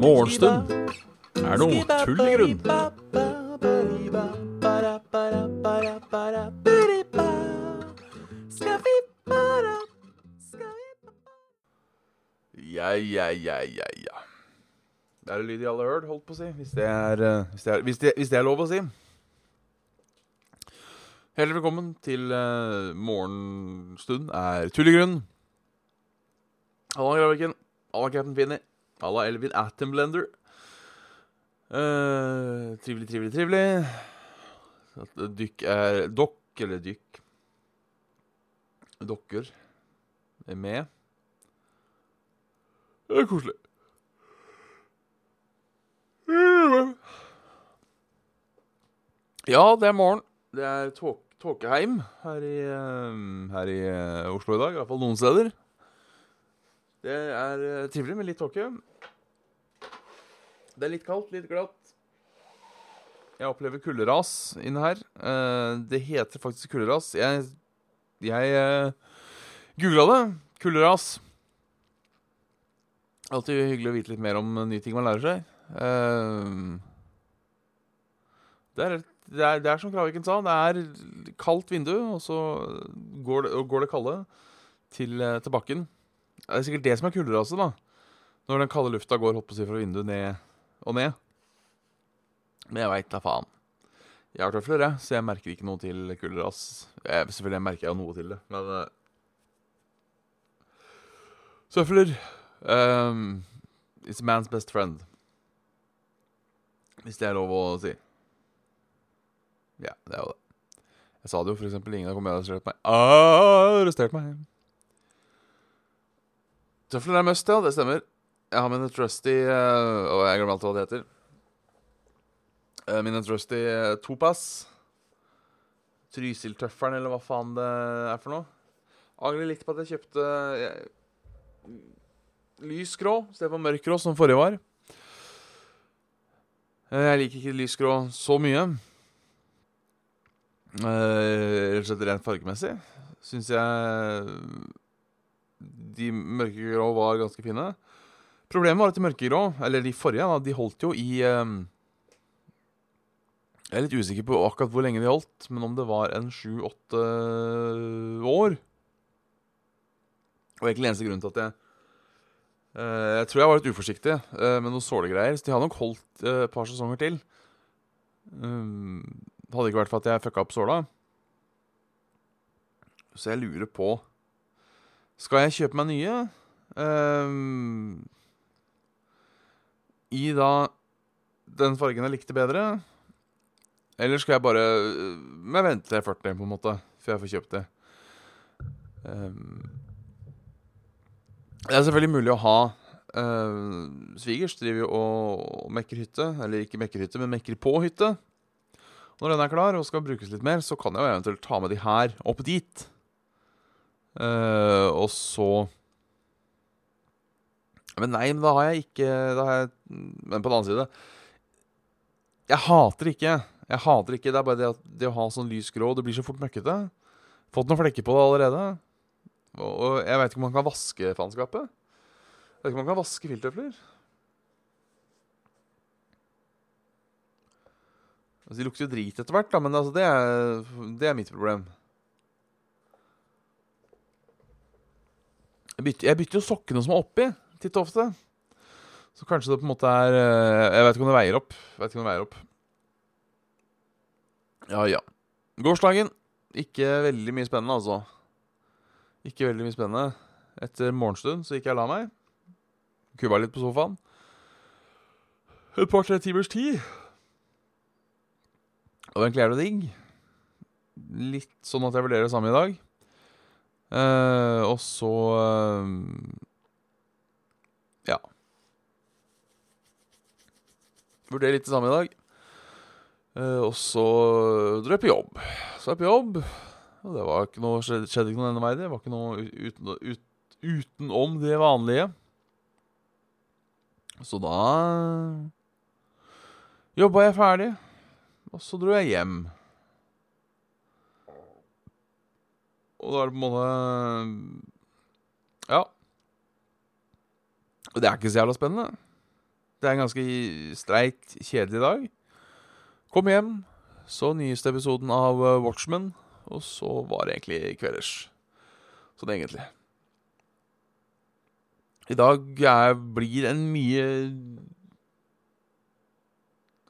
Morgenstund er noe tull i grunn. Ja, ja, ja, ja, ja. Det er en lyd de alle har hørt, holdt på å si. Hvis det er, eh, hvis det er, hvis det, hvis det er lov å si. Hjertelig velkommen til uh, Morgenstund er tullegrunn. Halla, Graviken. Halla, Captain Finny. Halla, Elvin Atomblender. Uh, trivelig, trivelig, trivelig. At dykk er Dokk, eller dykk Dokker er med. Det er koselig. Ja, det er morgen. Det er tåk tåkeheim her i, eh, her i eh, Oslo i dag. I hvert fall noen steder. Det er eh, trivelig med litt tåke. Det er litt kaldt, litt glatt. Jeg opplever kulderas inne her. det heter faktisk kulderas. Jeg, jeg googla det. Kulderas. Alltid hyggelig å vite litt mer om nye ting man lærer seg. det, er, det, er, det er som Kraviken sa, det er kaldt vindu, og så går det, går det kalde til, til bakken. Det er sikkert det som er kulderase, da. Når den kalde lufta går holdt på å fra vinduet ned og ned. Men jeg veit da faen. Jeg har tøfler, jeg, så jeg merker ikke noe til kulderas. Jeg, selvfølgelig merker jeg noe til det, men Søfler um, It's man's best friend. Hvis det er lov å si. Ja, det er jo det. Jeg sa det jo, for eksempel. Ingen kommet og arrestert meg. Arrestert meg. Tøfler er must, ja. Det stemmer. Jeg har mine trusty uh, Og jeg glemmer alltid hva det heter. Uh, mine trusty uh, topass. Trysil-tøffelen, eller hva faen det er for noe. Angrer litt på at jeg kjøpte uh, lys grå istedenfor mørk grå, som forrige var. Jeg liker ikke lysgrå så mye. Rett og slett rent fargemessig syns jeg de mørkegrå var ganske fine. Problemet var at de mørkegrå, eller de forrige, da, de holdt jo i um, Jeg er litt usikker på akkurat hvor lenge de holdt, men om det var en sju-åtte år. Og egentlig eneste grunnen til at jeg uh, Jeg tror jeg var litt uforsiktig uh, med noen sålegreier. Så de har nok holdt uh, et par sesonger til. Um, det hadde ikke vært for at jeg fucka opp såla. Så jeg lurer på Skal jeg kjøpe meg nye? Um, I da den fargen jeg likte bedre? Eller skal jeg bare Men venter til jeg er 40, på en måte, før jeg får kjøpt det? Um, det er selvfølgelig mulig å ha uh, Svigers driver jo og mekker hytte. Eller ikke mekker hytte, men mekker på hytte. Når den er klar og skal brukes litt mer, så kan jeg jo eventuelt ta med de her opp dit. Uh, og så Men nei, men da har jeg ikke da har jeg, Men på den annen side Jeg hater ikke. Jeg hater ikke, Det er bare det, at, det å ha sånn lys grå Det blir så fort møkkete. Fått noen flekker på det allerede. Og, og jeg veit ikke om man kan vaske faenskapet. Jeg vet ikke om man kan vaske filttøfler. Altså, de lukter jo drit etter hvert, da, men altså, det, er, det er mitt problem. Jeg bytter, jeg bytter jo sokkene som er oppi, titt og ofte. Så kanskje det på en måte er eh, Jeg vet ikke om det veier opp. Vet ikke om det veier opp. Ja, ja. Gårsdagen. Ikke veldig mye spennende, altså. Ikke veldig mye spennende. Etter morgenstund så gikk jeg og la meg. Kuba litt på sofaen. Et par-tre timers tid. Og egentlig er det digg. Litt sånn at jeg vurderer det samme i dag. Uh, og så uh, Ja. Vurderer litt det samme i dag. Uh, og så dro jeg på jobb. Så er jeg på jobb, og det var ikke noe, skjedde ikke noe denne veien. Det var ikke noe uten, ut, utenom det vanlige. Så da jobba jeg ferdig. Og så dro jeg hjem. Og da er det på en måte Ja. Og det er ikke så jævla spennende. Det er en ganske streit, kjedelig dag. Kom hjem, så nyeste episoden av eh, Watchmen, og så var det egentlig kvelders. Sånn egentlig. I dag er, blir en mye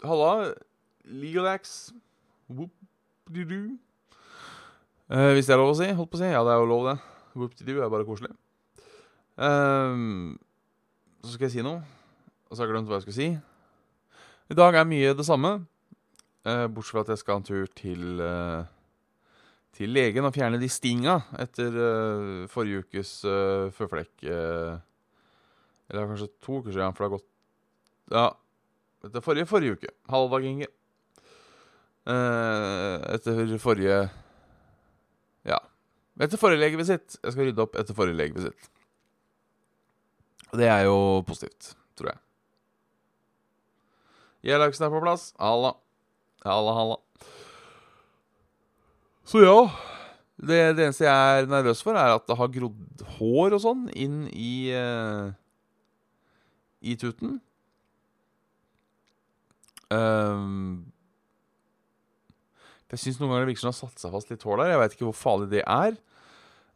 Halla. Legalax. Whoop-de-doo. Eh, hvis det er lov å si. Holdt på å si. Ja, det er jo lov, det. Whoop-de-doo er bare koselig. Um, så skal jeg si noe, og så har jeg glemt hva jeg skal si. I dag er mye det samme, uh, bortsett fra at jeg skal en tur til uh, til legen og fjerne de stinga etter uh, forrige ukes uh, føflekk Eller kanskje to uker siden, for det har gått Ja, etter forrige forrige uke. Halvdag, Inge. Etter forrige Ja. Etter forrige legevisitt. Jeg skal rydde opp etter forrige legevisitt. Det er jo positivt, tror jeg. Gjellaksen er på plass. Halla. Halla, halla. Så ja. Det, det, eneste jeg er nervøs for, er at det har grodd hår og sånn inn i uh, I tuten. Um, jeg syns noen ganger det virker som det har satt seg fast litt hår der. Jeg veit ikke hvor farlig det er.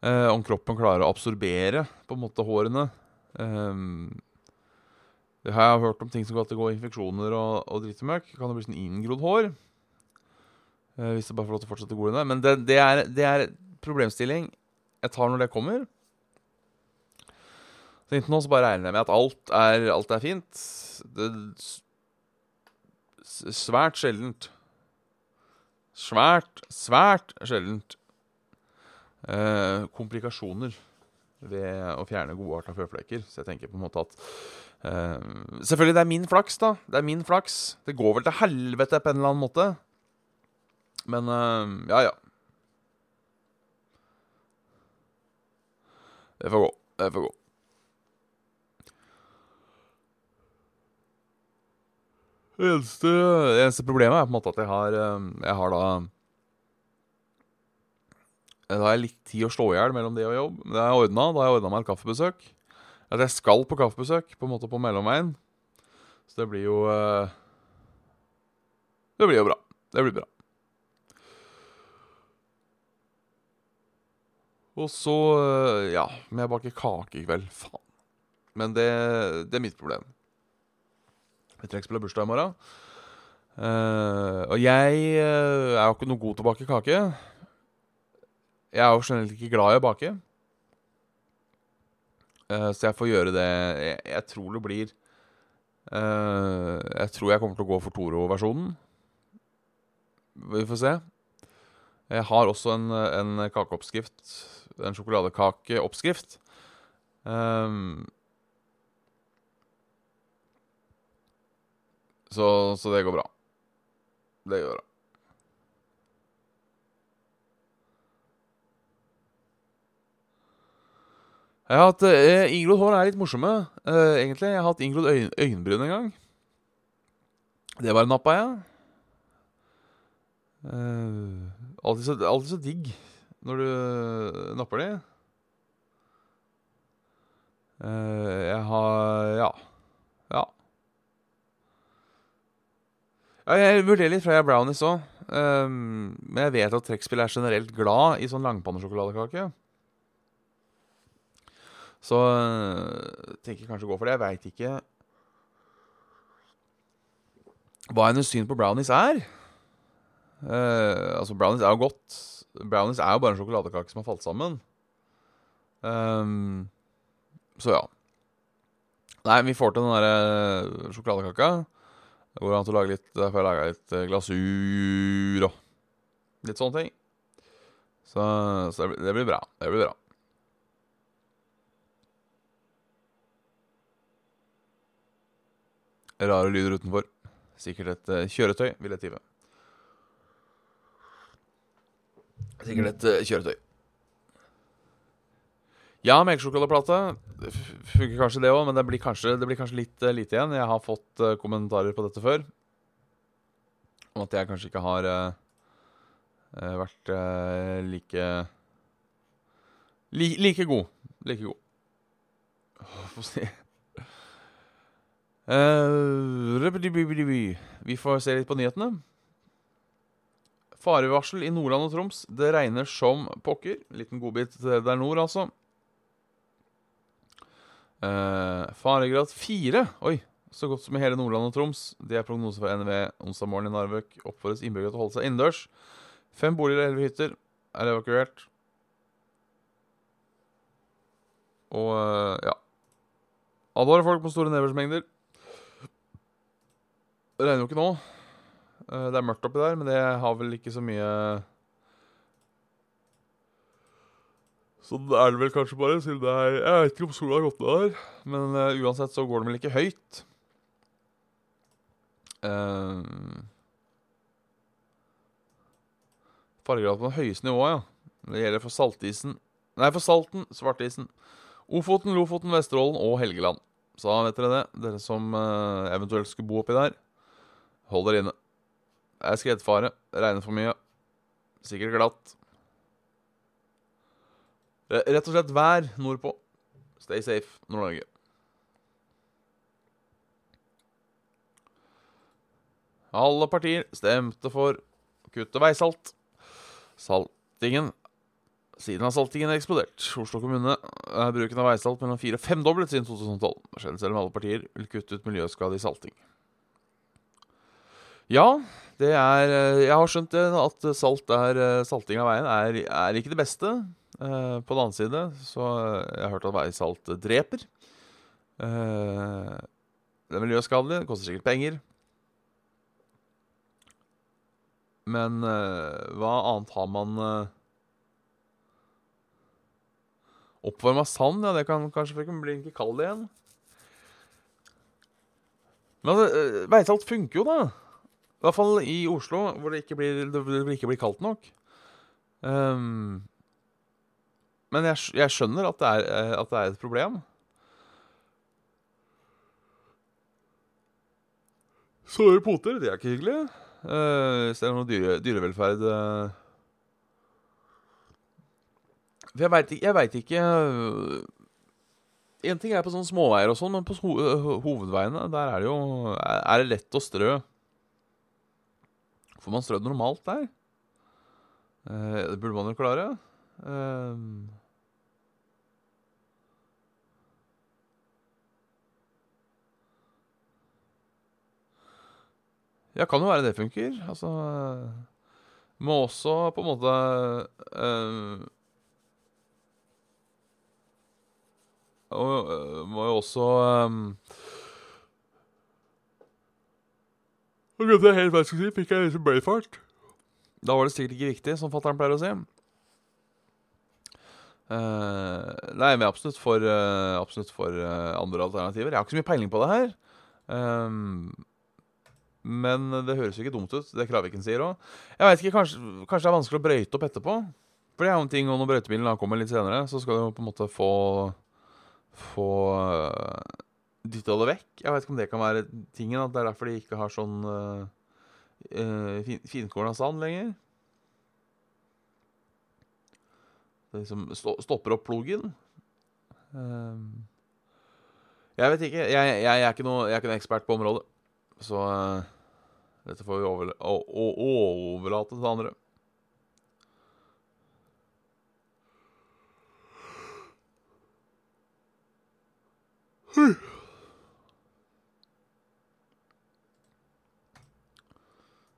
Eh, om kroppen klarer å absorbere på en måte hårene. Um, det har jeg hørt om ting som kan gå infeksjoner og, og drittemøkk. Kan det bli sånn inngrodd hår? Eh, hvis det bare får lov til å fortsette å gå inn der. Men det, det, er, det er problemstilling jeg tar når det kommer. Så inntil nå så bare regner jeg med at alt er, alt er fint. Det Svært sjeldent. Svært, svært sjeldent. eh, komplikasjoner ved å fjerne godarta føflekker. Så jeg tenker på en måte at eh, Selvfølgelig, det er min flaks, da. Det er min flaks. Det går vel til helvete på en eller annen måte. Men eh, ja, ja. Det får gå. Det får gå. Det eneste, eneste, problemet er på en måte at jeg har, jeg har da da har jeg litt tid å slå i hjel mellom det og jobb. Det har jeg ordna. Da har jeg ordna meg et kaffebesøk. At jeg skal på kaffebesøk på en måte på mellomveien. Så det blir jo uh, Det blir jo bra. Det blir bra. Og så uh, Ja, men jeg baker kake i kveld. Faen. Men det, det er mitt problem. Jeg trenger spiller spille bursdag i morgen. Uh, og jeg er jo ikke noe god til å bake kake. Jeg er jo generelt ikke glad i å bake. Uh, så jeg får gjøre det Jeg, jeg tror det blir uh, Jeg tror jeg kommer til å gå for Toro-versjonen. Vi får se. Jeg har også en, en kakeoppskrift. En sjokoladekakeoppskrift. Um, så, så det går bra. Det går bra. Jeg har hatt eh, Inngrodd hår er litt morsomme, eh, egentlig. Jeg har hatt inngrodd øyn øyenbryn en gang. Det bare nappa jeg. Eh, alltid, så, så digg når du napper de. jeg har. Ja. Ja jeg vurderer litt er brownies òg. Um, men jeg vet at trekkspill er generelt glad i sånn langpannesjokoladekake. Så øh, tenker jeg kanskje å gå for det. Jeg veit ikke hva hennes syn på brownies er. Uh, altså, brownies er jo godt. Brownies er jo bare en sjokoladekake som har falt sammen. Um, så ja. Nei, vi får til den derre øh, sjokoladekaka. Det går an å lage litt Derfor har jeg laga litt glasur og litt sånne ting. Så, så det, blir, det blir bra. Det blir bra. Rare lyder utenfor. Sikkert et uh, kjøretøy, vil jeg tippe. Sikkert et uh, kjøretøy. Ja, melkesjokoladeplate. Funker kanskje det òg, men det blir kanskje, det blir kanskje litt uh, lite igjen. Jeg har fått uh, kommentarer på dette før. Om at jeg kanskje ikke har vært like Li, like god. Like god. Få se Vi får se litt på nyhetene. Farevarsel i Nordland og Troms. Det regner som pokker. Liten godbit der nord, altså. Uh, faregrad 4. Oi, så godt som i hele Nordland og Troms. Det er prognose for NVE onsdag morgen i Narvik. Oppfordres innbyggere til å holde seg innendørs. Fem boliger og elleve hytter er evakuert. Og uh, ja Advarer folk på store nedbørsmengder. Det regner jo ikke nå. Uh, det er mørkt oppi der, men det har vel ikke så mye Sånn er det vel kanskje bare, siden det er Jeg vet ikke om sola har gått ned der, men uh, uansett så går det vel ikke høyt. Uh, Fargegrad på det høyeste nivået, ja. Det gjelder for saltisen Nei, for Salten, Svartisen, Ofoten, Lofoten, Vesterålen og Helgeland. Så vet dere det, dere som uh, eventuelt skulle bo oppi der. Hold dere inne. Det er skredfare. Regner for mye. Sikkert glatt. Eh, rett og slett vær nordpå. Stay safe, Nord-Norge. Alle partier stemte for å kutte veisalt. Saltingen Siden har saltingen eksplodert. Oslo kommune er bruken av veisalt mellom fire og femdoblet siden 2012. Skjedd selv om alle partier vil kutte ut miljøskade i salting. Ja, det er eh, Jeg har skjønt at salt er, eh, salting av veien er, er ikke det beste. Uh, på den annen side så uh, jeg har hørt at veisalt dreper. Uh, det er miljøskadelig, det koster sikkert penger. Men hva annet har man Oppvarma sand, ja, det kan kanskje bli ikke kald igjen. Men altså, veisalt funker jo, da. I hvert fall i Oslo, hvor det ikke blir, det ikke blir kaldt nok. Um, men jeg, jeg skjønner at det, er, eh, at det, er, et problem. Såre poter, det er ikke hyggelig. Uh, hvis det er noe dyre, dyrevelferd uh. For jeg veit ikke, En ting er på sånne småveier og sånn, men på ho hovedveiene der er det jo Er det lett å strø? Får man strødd normalt der? Det burde man jo klare. Uh, Ja, kan jo være det funker. Altså Må også på en måte øh, Må jo også Nå glemte jeg helt hva jeg skulle si. Fikk jeg liksom brainfart. Da var det sikkert ikke viktig, som fatter'n pleier å si. Uh, nei, men absolutt for, uh, absolutt for uh, andre alternativer. Jeg har ikke så mye peiling på det her. Um, men det høres jo ikke dumt ut, det Kraviken sier òg. Jeg vet ikke, kanskje, kanskje, det er vanskelig å brøyte opp etterpå? For det er jo en ting, og når brøytebilen kommer litt senere, så skal du på en måte få Få uh, dytta det vekk. Jeg vet ikke om det kan være tingen, at det er derfor de ikke har sånn uh, fin, finkorna sand lenger. Det liksom stopper opp plogen. Uh, jeg vet ikke. Jeg, jeg, jeg, er ikke noe, jeg er ikke noe ekspert på området. Så uh, dette får vi overla overlate til andre.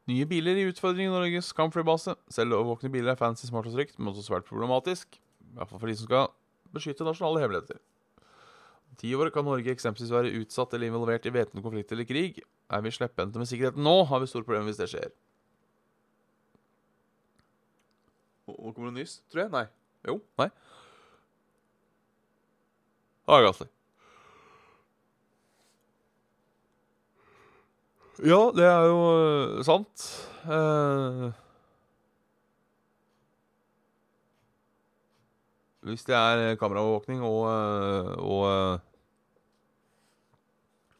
Nye biler i utfordring i Norges kampflybase. Selv overvåkne biler er fancy, smart og trygt, men også svært problematisk. I hvert fall for de som skal beskytte nasjonale hemmeligheter. Ti år kan Norge eksempelvis være utsatt eller involvert i væpnet konflikt eller krig. Er vi slepphendte med sikkerheten nå, har vi store problemer hvis det skjer. Nå kommer det nys, tror jeg. Nei. Jo. Nei. Gasli. Ja, det er jo uh, sant. Eh... hvis det er kameraovervåkning og, uh, og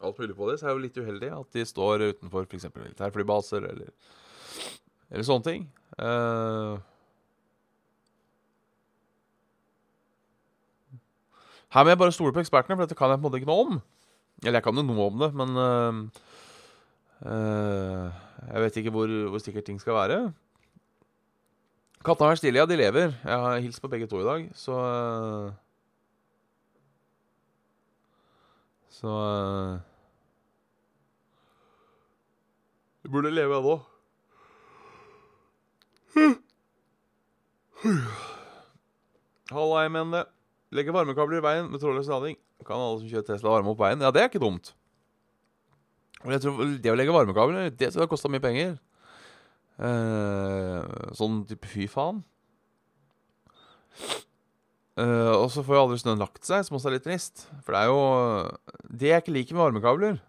alt mulig på det, så er det jo litt uheldig at de står utenfor f.eks. militærflybaser eller, eller sånne ting. Uh, Her må jeg bare stole på ekspertene, for dette kan jeg på en måte ikke noe om. Eller jeg kan jo noe om det, men øh, øh, Jeg vet ikke hvor, hvor sikkert ting skal være. Kattene har vært stille, ja. De lever. Jeg har hilst på begge to i dag, så Så De burde leve ennå. Halla, jeg mener det. Legge varmekabler i veien med trådløs lading. Kan alle som kjører Tesla varme opp veien? Ja, det er ikke dumt. Men jeg tror Det å legge varmekabler, det skal ha kosta mye penger. Eh, sånn type fy faen. Eh, og så får jo aldri snøen lagt seg, som også er litt trist. For det er jo Det jeg ikke liker med varmekabler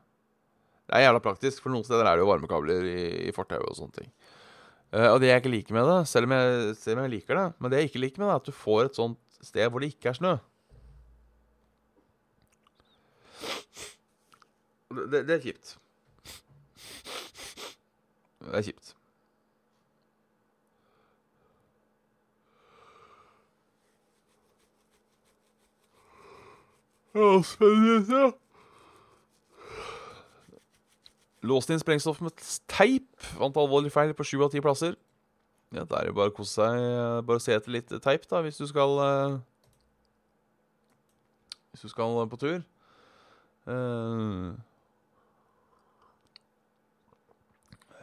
Det er jævla praktisk, for noen steder er det jo varmekabler i, i fortauet og sånne ting. Uh, og det jeg ikke liker med det, selv om jeg, selv om jeg liker det Men det jeg ikke liker med det, er at du får et sånt sted hvor det ikke er snø. Det, det er kjipt. Det er kjipt. Ja, spennende. Låst inn sprengstoff med teip. Vant alvorlig feil på sju av ti plasser. Ja, Da er det bare å kose seg. Bare se etter litt teip, da, hvis du skal uh, Hvis du skal på tur.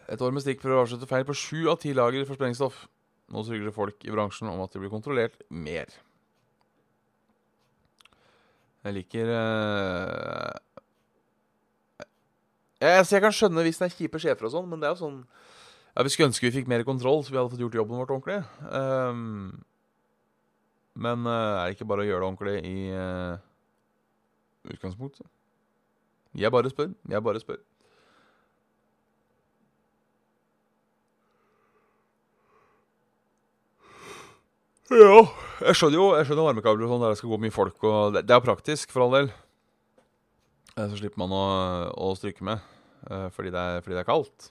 Et år med stikkprøve avslutter feil på sju av ti lager for sprengstoff. Nå trygler folk i bransjen om at de blir kontrollert mer. Jeg liker jeg, jeg kan skjønne hvis det er kjipe sjefer og sånn, men det er jo sånn ja, Vi skulle ønske vi fikk mer kontroll, så vi hadde fått gjort jobben vårt ordentlig. Um, men uh, er det ikke bare å gjøre det ordentlig i uh, utgangspunktet? Jeg bare spør. Jeg bare spør. Ja, jeg skjønner jo jeg skjønner varmekabler og sånn der det skal gå mye folk. og Det, det er praktisk, for all del. Eh, Så slipper man å, å stryke med eh, fordi det er, fordi det er kaldt.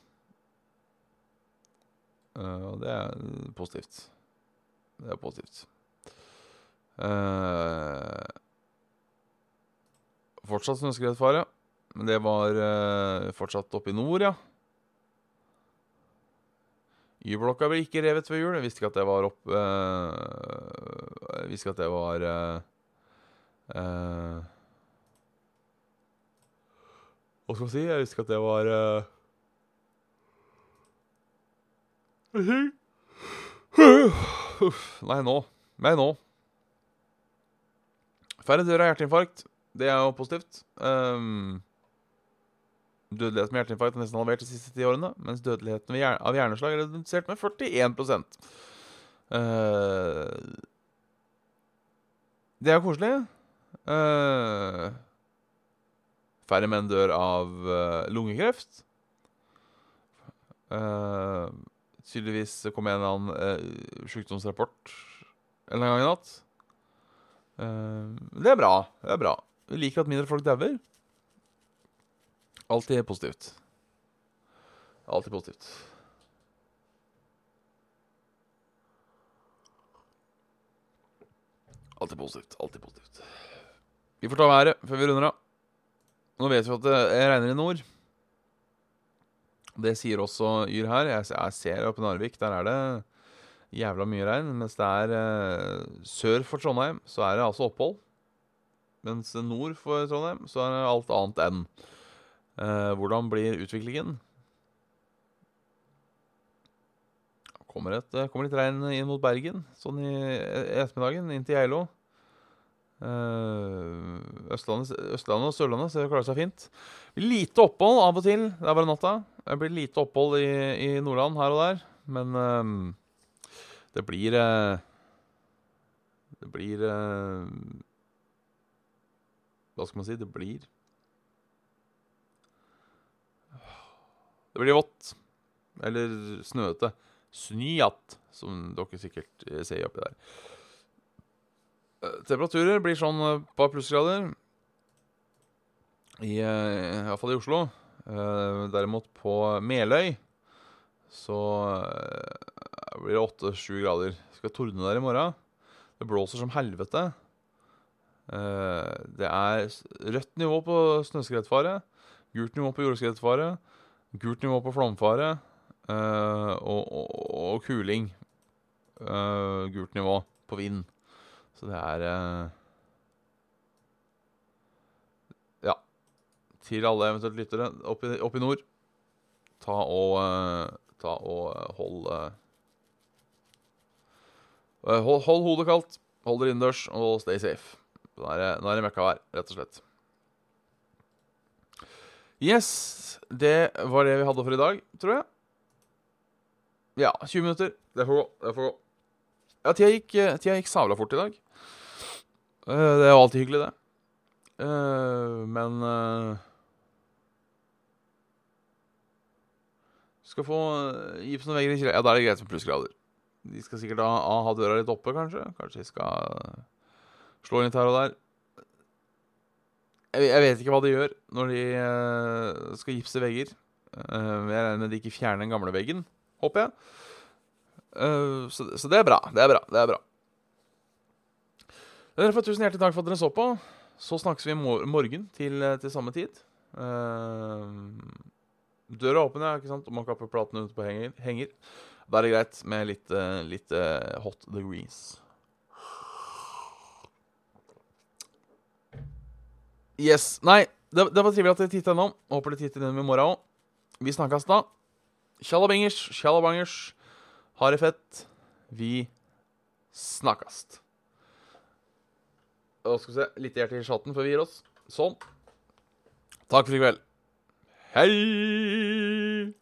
Eh, Og det er positivt. Det er positivt. Eh, fortsatt snøskredfare. Men det var eh, fortsatt oppe i nord, ja. Y-blokka ble ikke revet ved jul. Jeg visste ikke at det var opp eh, Jeg visste ikke at det var eh, eh, Hva skal man si? Jeg ikke at det var uh... Nei, nå. Nei, nå. Færre dør av hjerteinfarkt. Det er jo positivt. Um, dødelighet med hjerteinfarkt er nesten halvert de siste ti årene, mens dødeligheten av hjerneslag er redusert med 41 uh, Det er jo koselig. Uh, færre menn dør av uh, lungekreft. Uh, tydeligvis kom en eller annen uh, sykdomsrapport en gang i natt. Det er bra. Det er bra. Vi liker at mindre folk dauer. Alltid positivt. Alltid positivt. Alltid positivt. Alltid positivt. Vi får ta været før vi runder av. Nå vet vi at det regner i nord. Det sier også Yr her. Jeg, ser oppe i Narvik, der er det jævla mye regn. Mens det er eh, sør for Trondheim, så er det altså opphold. Mens nord for Trondheim, så er det alt annet enn. Eh, hvordan blir utviklingen? Kommer, et, eh, kommer litt regn inn mot Bergen sånn i, i ettermiddagen, inn til Geilo. Eh, Østlandet, Østlandet og Sørlandet ser klarer klare seg fint. Lite opphold av og til. Det er bare natta. Det blir lite opphold i, i Nordland her og der. Men eh, det blir uh, Det blir uh, Hva skal man si? Det blir Det blir vått. Eller snøete. Snyatt, som dere sikkert ser oppi der. Eh, Temperaturer blir sånn et par plussgrader. I, hvert Iallfall i Oslo. Eh, Derimot på Meløy så eh, blir det åtte-sju grader. Skal tordne der i morgen. Det blåser som helvete. Eh, det er rødt nivå på snøskredfare, gult nivå på jordskredfare, gult nivå på flomfare eh, og, og, og kuling. Eh, gult nivå på vind. Så det er eh, Ja. Til alle eventuelt lyttere oppe opp i nord, ta og eh, Ta og eh, hold Hold, hold hodet kaldt, hold dere innendørs og stay safe. Nå er det, nå er møkkavær, rett og slett. Yes, det var det vi hadde for i dag, tror jeg. Ja, 20 minutter. Det får gå. Det får gå. Ja, tida gikk, tida gikk sabla fort i dag. Eh, Det er jo alltid hyggelig, det. Eh, Men eh, Skal få eh, gips og vegger i kjelleren. Ja, da er det greit med plussgrader. De skal sikkert ha, ha- døra litt oppe, kanskje. Kanskje de skal slå inn litt her og der. Jeg, jeg vet ikke hva de gjør når de skal gipse vegger. Jeg regner med de ikke fjerner den gamle veggen, håper jeg. Så, så det er bra. Det er bra. Det er bra. Dere får tusen hjertelig takk for at dere så på. Så snakkes vi i mor morgen til, eh, til samme tid. Uh, døra er åpen, ja, ikke sant? Og man kapper platene ute på henger. henger. Da er det greit med litt, uh, litt uh, hot degrees. Yes. Nei, det, det var trivelig at dere titta innom. Håper dere titter innom i morgen òg. Vi snakkes da. Tjallabingers, tjallabangers. Ha det fett. Vi snakkast. Og skal vi se, litt hjerte i chatten før vi gir oss. Sånn. Takk for i kveld. Hei!